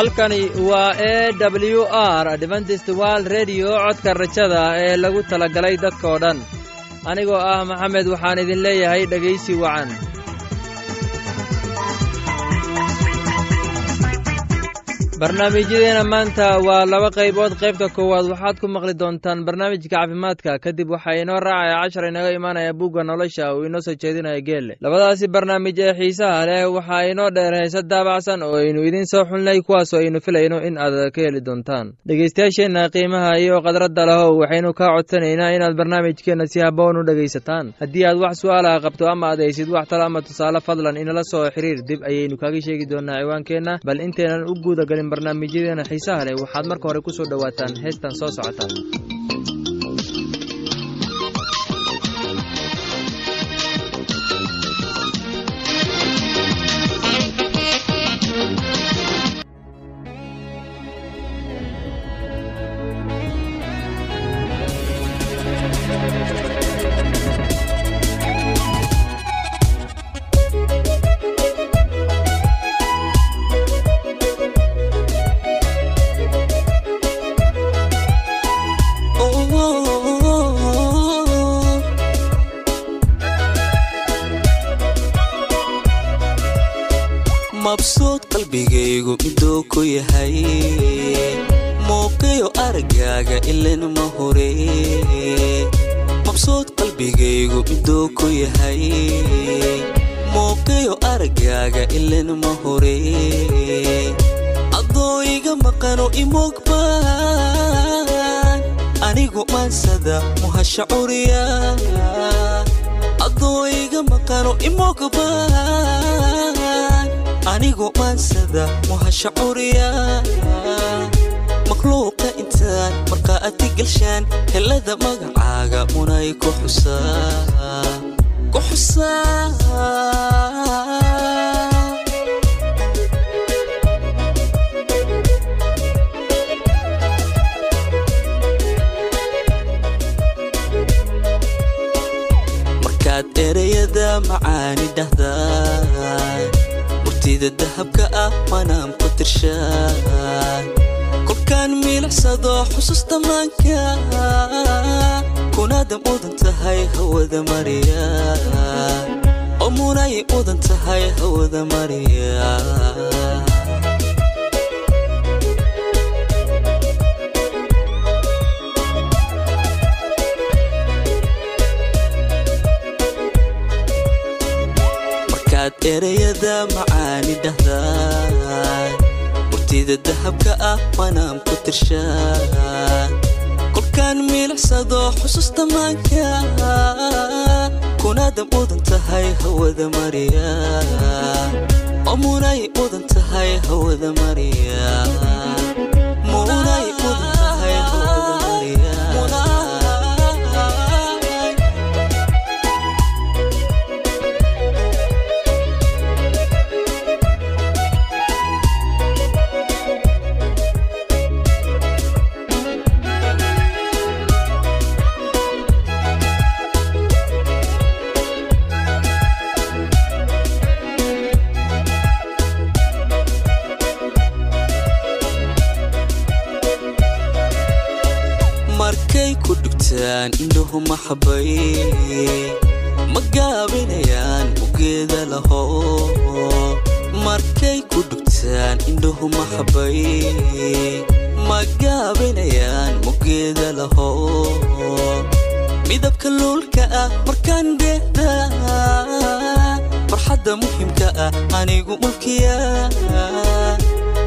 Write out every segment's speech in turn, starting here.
halkani waa e w r adventist wald redio codka rajada ee lagu talagalay dadkoo dhan. Anigoo ah maxamed waxaan idin leeyahay dhegaysi wacan barnaamijyadeena maanta waa laba qaybood. Qaybta koowaad waxaad ku maqli doontaan barnaamijka caafimaadka. Kadib waxaa inoo raacaya cashar inaga imaanaya buugga nolosha uu inoo soo jeedinaya geelle labadaasi barnaamij ee xiisaha leh waxaa inoo dheer heese daabacsan oo aynu idiin soo xulnay kuwaasoo aynu filayno in aad ka heli doontaan. Dhegaystayaasheenna qiimaha iyo khadradda lahow waxaynu kaa codsanaynaa inaad barnaamijkeenna si haboon u dhegaysataan. Haddii aad wax su'aalaha qabto ama aad haysid wax talo ama tusaale fadlan inala soo xiriir dib ayaynu kaaga sheegi doonaa ciwaankeenna. Bal intaynan u guudagalin barnaamijyadeena xiisaha leh waxaad marka hore ku soo dhowaataan heestan soo socota aragaaga ilan ma hore. Mabsuud qalbigaygu miduu ku yahay. Muuqiyo aragaaga ilan ma hore. Adoo iga maqano imogbaan anigu maansada muhasha curiya. Adoo iga maqano imogbaan anigu maansada muhasha curiya. Makhluuqa intaan markaa adi galshaan helada magacaaga munay ku xusaa ereyada macaani dhahdaa murtida dahabka ah manaan ku tirshaan kolkaan miilicsado xusuusta maanka. Kunaada mudan tahay hawada mariya oo munay mudan tahay hawada mariya markaad ereyada macaani dhahdaa murtida dahabka ah manaan ku tirshaan kolkaan miilicsado xusuusta maanka kunaada mudan tahay hawada mariya. Oo mudan tahay hawada mariya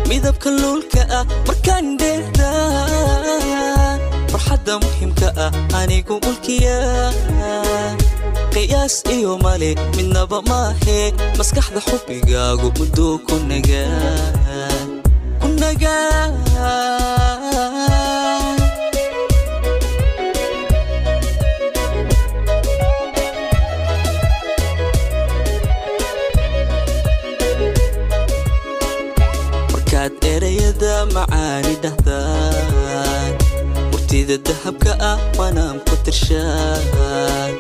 midabka luulka ah markaan dheehda farxadda muhimka ah anigu mulkiya. Qiyaas iyo male midnaba maahe maskaxda xubbigaagu muduu ku nagaa macaani dhahdaa murtida dahabka ah manaan ku tirshaan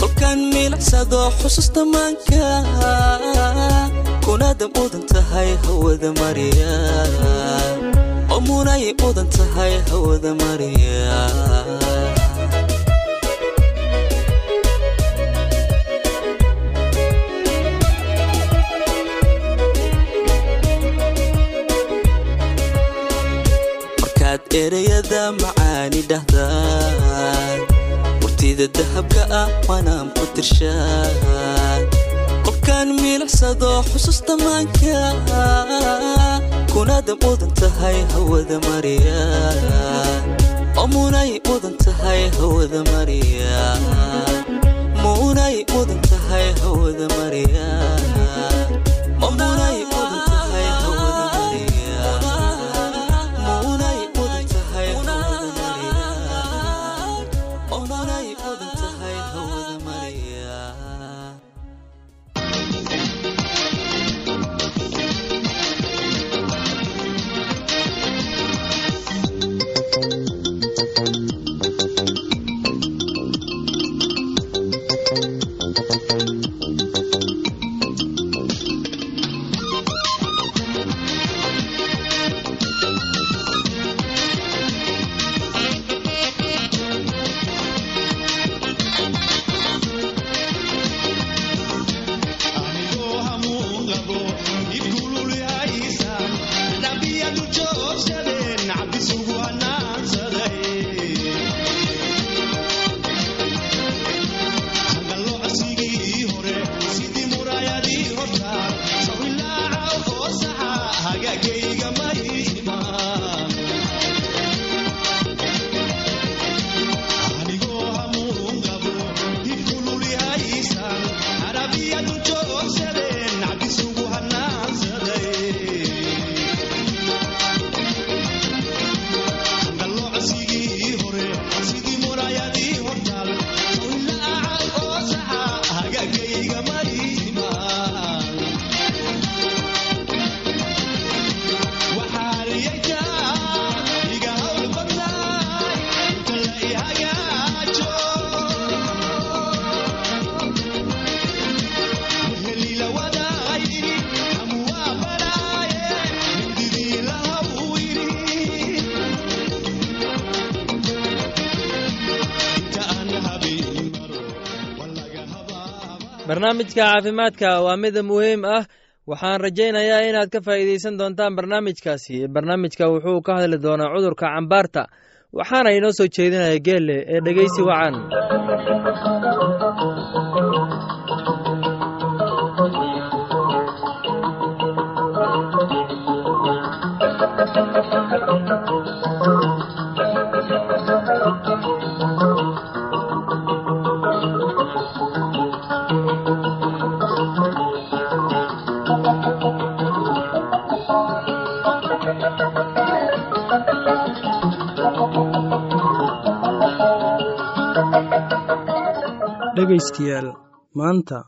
kolkaan miilicsado xusuusta maanka kunaada mudan tahay hawada mariya oo munay mudan tahay hawada mariya macaani dhahdaad murtida dahabka ah waanaan ku tirshaad qofkaan miilicsado xusuusta maanka kunaada mudan tahay hawada mariya oo munay mudan tahay hawada mariya munay mudan tahay hawada mariya barnaamijka caafimaadka waa mid muhiim ah. Waxaan rajaynayaa inaad ka faa'iidaysan doontaan barnaamijkaasi. Barnaamijka wuxuu ka hadli doonaa cudurka cambaarta waxaana inoo soo jeedinaya geelle ee dhegeysi wacan dhegaystayaal maanta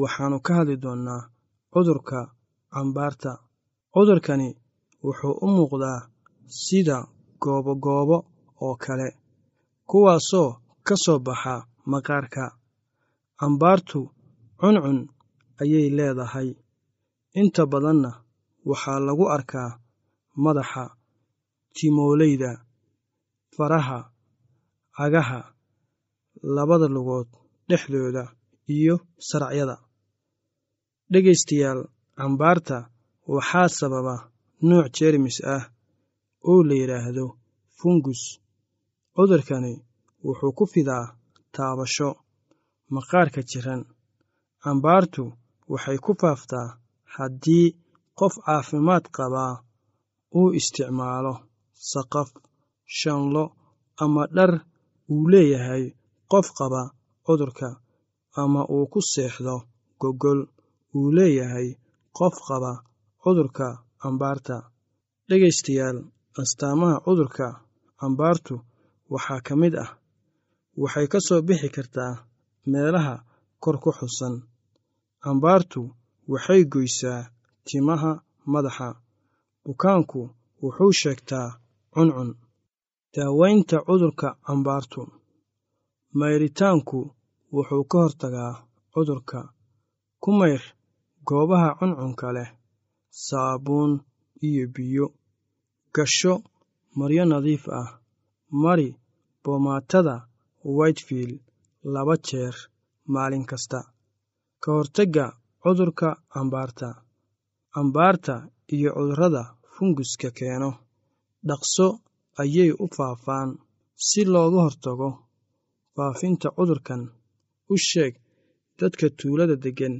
waxaannu ka hadli doonnaa cudurka cambaarta. Cudurkani wuxuu u muuqdaa sida goobogoobo oo kale kuwaasoo ka soo baxa maqaarka. Cambaartu cuncun ayay leedahay. Inta badanna waxaa lagu arkaa madaxa timoolayda faraha cagaha labada lugood dhexdooda iyo saracyada. Dhegaystayaal cambaarta waxaa sababa nuuc jeermis ah oo la yidhaahdo fungus. Cudurkani wuxuu ku fidaa taabasho maqaarka jiran. Cambaartu waxay ku faaftaa haddii qof caafimaad qabaa uu isticmaalo saqaf shanlo ama dhar uu leeyahay qof qaba cudurka ama uu ku seexdo gogol uu leeyahay qof qaba cudurka cambaarta dhegaystayaal astaamaha cudurka cambaartu waxaa ka mid ah. Waxay ka soo bixi kartaa meelaha kor ku xusan. Cambaartu waxay goysaa timaha madaxa. Bukaanku wuxuu sheegtaa cuncun. Daawaynta cudurka cambaartu mayritaanku wuxuu ka hortagaa cudurka ku mayr goobaha cuncunka leh saabuun iyo biyo. Gasho maryo nadiif ah mari boomaatada whitefield laba jeer maalin kasta. Ka hortagga cudurka ambaarta ambaarta iyo cudurrada funguska keeno. Dhaqso ayay u faafaan si looga hortago faafinta cudurkan u sheeg dadka tuulada deggan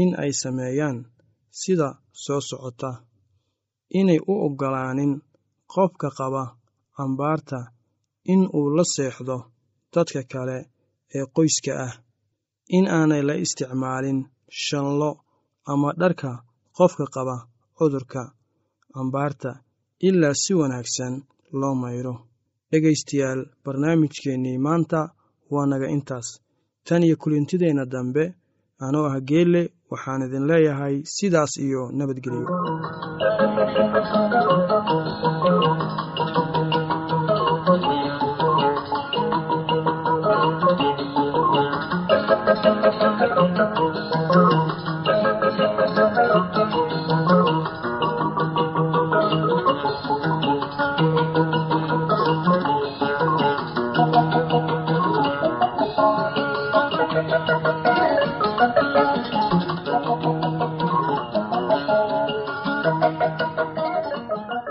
in ay sameeyaan sida soo socota inay u oggolaanin qofka qaba ambaarta in uu la seexdo dadka kale ee qoyska ah in aanay la isticmaalin shanlo ama dharka qofka qaba cudurka ambaarta ilaa si wanaagsan loo mayro. Dhegaystayaal barnaamijkeennii maanta waa naga intaas tan iyo kulintideenna dambe anoo ah geelle waxaan idin leeyahay sidaas iyo nabadgelyo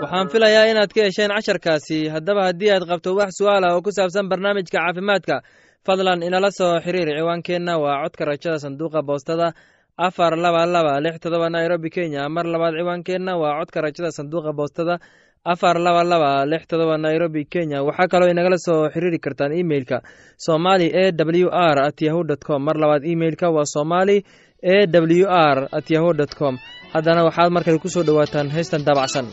waxaan filayaa inaad ka hesheen casharkaasi. Haddaba haddii aad qabto wax su'aal ah oo ku saabsan barnaamijka caafimaadka fadlan inala soo xiriir ciwaankeenna waa codka rajada sanduuqa boostada afar laba laba lix todoba nairobi kenya. Mar labaad ciwaankeenna waa codka rajada sanduuqa boostada afar laba laba lix todoba nairobi kenya. Waxaa kaloo inagala soo xiriiri kartaan imeilka somali e w r at yahu dt com. Mar labaad imeilka waa somali e w r at yahu dt com. Haddana waxaad markale ku soo dhowaataan heystan daabacsan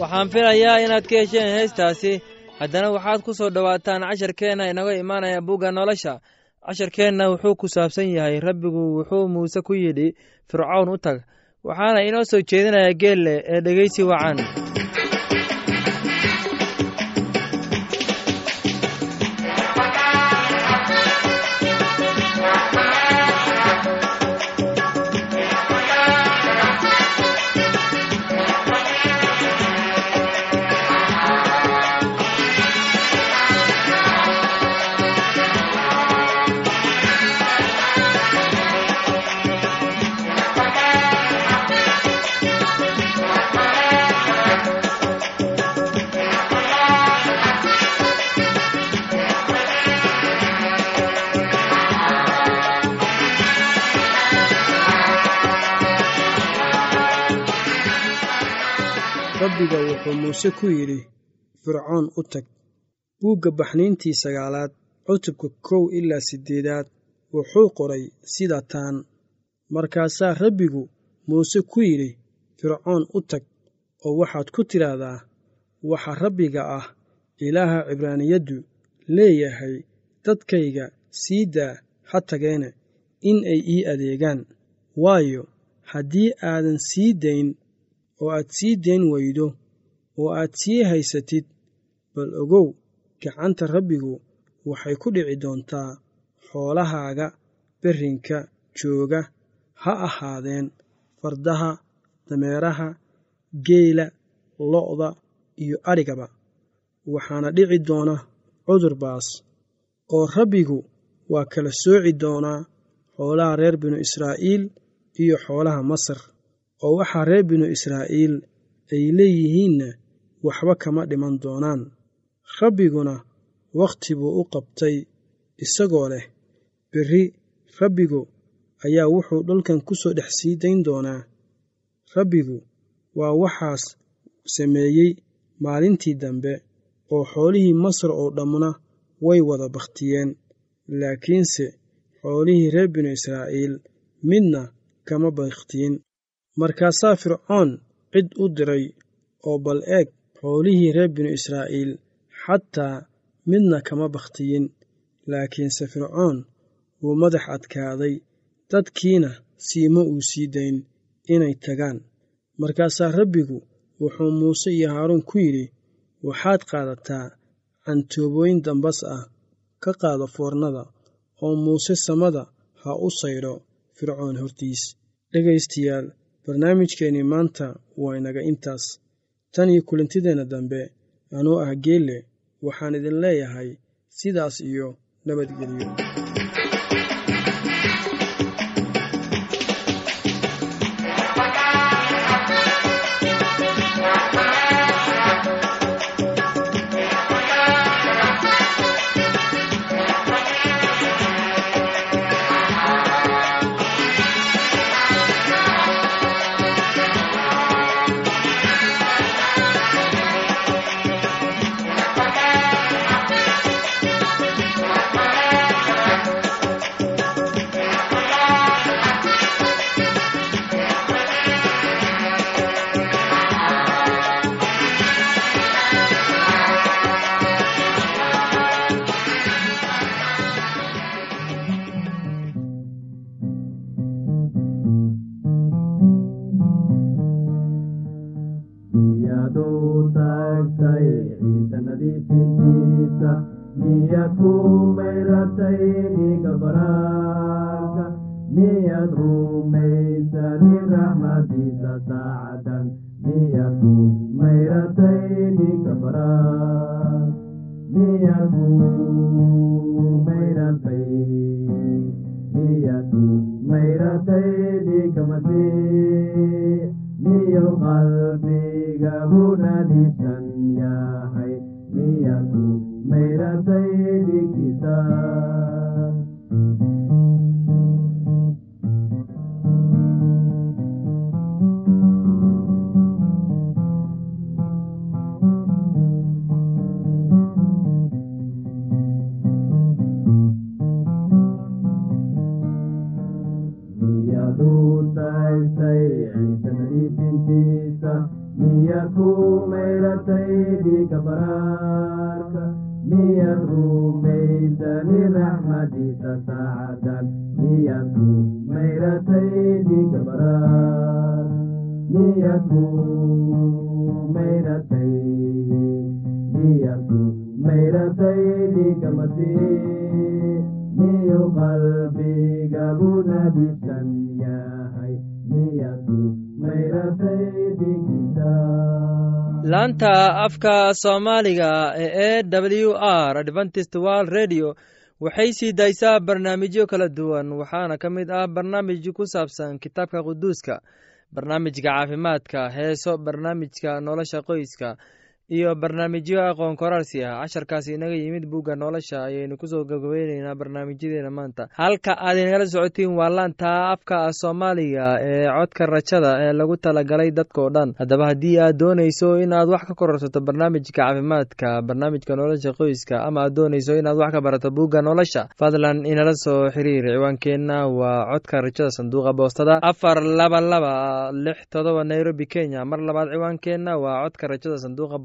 waxaan filayaa inaad ka hesheen heestaasi. Haddana waxaad ku soo dhowaataan casharkeenna inaga imaanaya bugga nolosha. Casharkeenna wuxuu ku saabsan yahay rabbigu wuxuu muuse ku yidhi fircown u tag. Waxaana inoo soo jeedinaya geelle ee dhegeysi wacan rabbiga wuxuu muuse ku yidhi fircoon u tag. Buugga baxniintii sagaalaad cutubka kow ilaa siddeedaad wuxuu qoray sida taan. Markaasaa rabbigu muuse ku yidhi fircoon u tag oo waxaad ku tidhaahdaa waxa rabbiga ah ilaaha cibraaniyaddu leeyahay dadkayga sii daa ha tageene in ay ii adeegaan. Waayo haddii aadan sii dayn oo aad sii dayn weydo oo aad sii haysatid bal ogow gacanta rabbigu waxay ku dhici doontaa xoolahaaga berrinka jooga ha ahaadeen fardaha dameeraha geela lo'da iyo adhigaba waxaana dhici doona cudur baas oo rabbigu waa kala sooci doonaa xoolaha reer binu israa'iil iyo xoolaha masar oo waxaa reer binu israa'iil ay leeyihiinna waxba kama dhiman doonaan. Rabbiguna wakhti buu u qabtay isagoo leh berri rabbigu ayaa wuxuu dhulkan ku soo dhex sii dayn doonaa. Rabbigu waa waxaas sameeyey maalintii dambe oo xoolihii masar oo dhammuna way wada bakhtiyeen laakiinse xoolihii reer binu israa'iil midna kama bakhtiyin markaasaa fircoon cid u diray oo bal eeg xoolihii reer binu israa'iil xataa midna kama bakhtiyin. Laakiinse fircoon wuu madax adkaaday dadkiina siima uu sii dayn inay tagaan. Markaasaa rabbigu wuxuu muuse iyo haaruun ku yidhi waxaad qaadataa cantoobooyin dambas ah ka qaada foornada oo muuse samada ha u saydho fircoon hortiis. Dhegaystayaal barnaamijkeennii maanta waa inaga intaas. Tan iyo kulantideenna dambe anuu ah geelle waxaan idin leeyahay sidaas iyo nabadgelyo qalbiga hunadiisan yahay miyad ku miyo qalbiga hunadiisan yahay miyad ku mayratay dhiigkiisa laanta afka soomaaliga ee e w r adventist world radio. Waxay sii daysaa barnaamijyo kala duwan. Waxaana ka mid ah barnaamij ku saabsan kitaabka quduuska barnaamijka caafimaadka heeso barnaamijka nolosha qoyska iyo barnaamijyo aqoon korarsi ah. Casharkaas inaga yimid bugga nolosha ayaynu ku soo gabagabeyneynaa barnaamijyadeena maanta. Halka aad inagala socotiin waa laanta afka soomaaliga ee codka rajada ee lagu talagalay dadkao dhan. Haddaba haddii aad dooneyso inaad wax ka kororsato barnaamijka caafimaadka barnaamijka nolosha qoyska ama aad dooneyso inaad wax ka barato bugga nolosha fadlan inala soo xiriir ciwaankeenna waa codka rajada sanduuqa boostada afar laba laba lix todoba nairobi kenya. Mar labaad ciwaankeenna waa codka rajada sanduuqa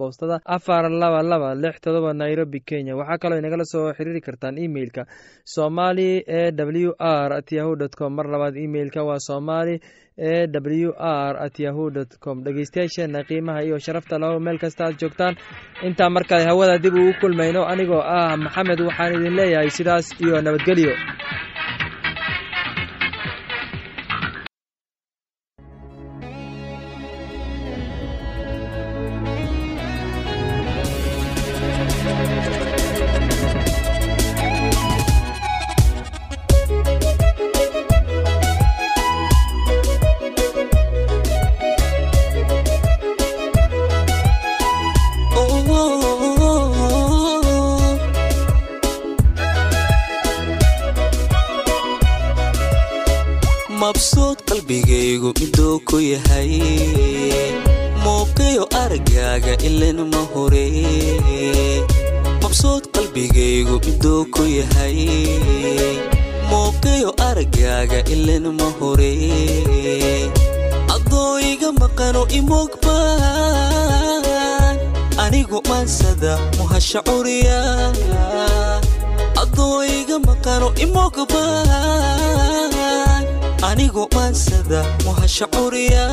afar laba laba lix todoba nairobi kenya. Waxaa kaloo inagala soo xiriiri kartaan emeilka somali e w r at yahu dt com. Mar labaad emeilka waa somali e w r at yahu dt com. Dhegeystayaasheena qiimaha iyo sharafta laho meel kasta aad joogtaan. Intaa markale hawada dib ugu kulmayno anigoo ah maxamed waxaan idin leeyahay sidaas iyo nabadgelyo mabsuud qalbigaygu miduu ku yahay. Muuqiyo aragaaga ilen ma hore. Mabsuud qalbigaygu miduu ku yahay. Muuqiyo aragaaga ilen ma hore. Adoo iga maqano imogbaan anigu maansada muhasha curiya. Adoo iga maqano imogbaan anigu maansada muhasha curiya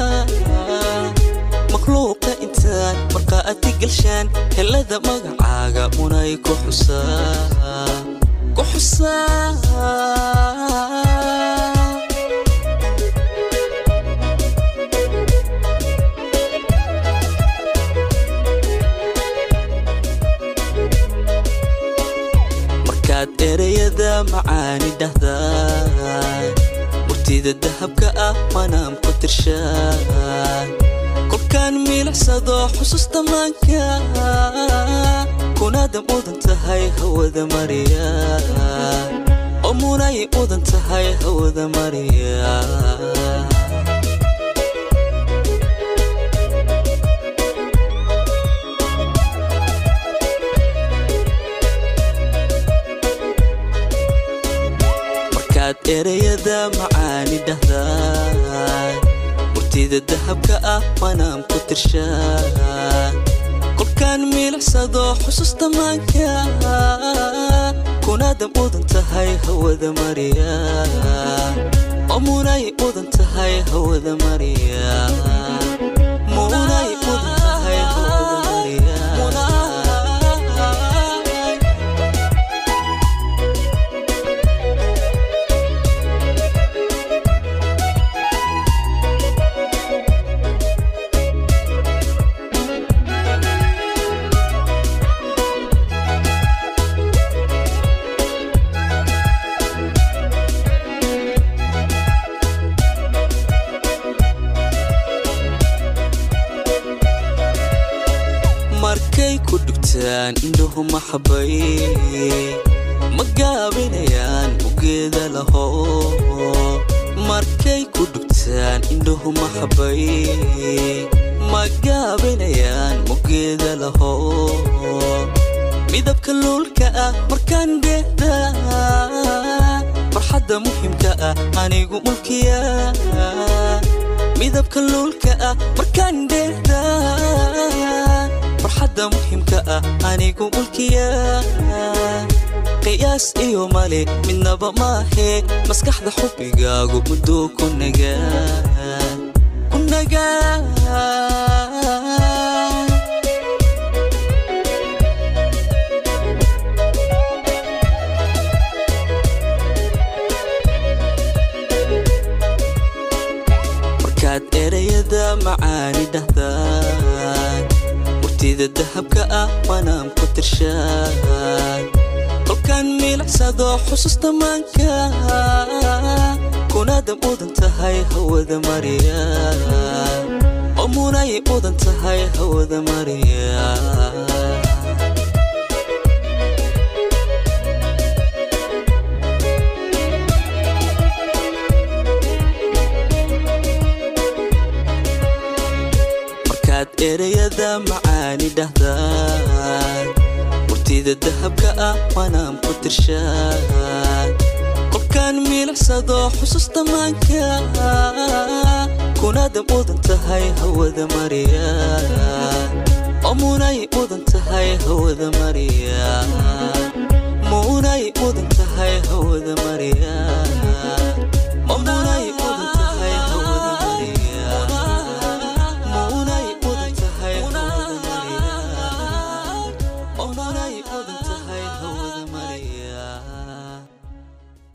makhluuqa intaan markaa ati galshaan helada magacaaga munay ku xusaa. Markaad ereyada macaani dhahdaan murtida dahabka ah manaam ku tirshaan. Kolkaan milicsado xusuusta maanka kunaada mudan tahay hawada mariya oo munay mudan tahay hawada mariya ereyada macaani dhahdaan. Murtida dahabka ah manaam ku tirshaan. Kolkaan milicsado xusuusta maanka kunaada mudan tahay hawada mariya oo munay mudan tahay hawada mariya ah anigu mulkiya. Midabka luulka ah markaan dheehda farxadda muhimka ah anigu mulkiya. Qiyaas iyo male midnaba maahe. Maskaxda xubbigaagu mudduu ku nagaa macaani dhahdaan murtida dahabka ah manaam ku tirshaan kolkaan miilicsado xusuusta maanka kunaada mudan tahay hawada mariya oo munay mudan tahay hawada mariya erayada macaani dhahdaan. Murtida dahabka ah manaam ku tirshaan. Kolkaan miilicsado xusuusta maanka kunaada mudan tahay hawada mariya oo munay mudan tahay hawada mariya munay mudan tahay hawada mariya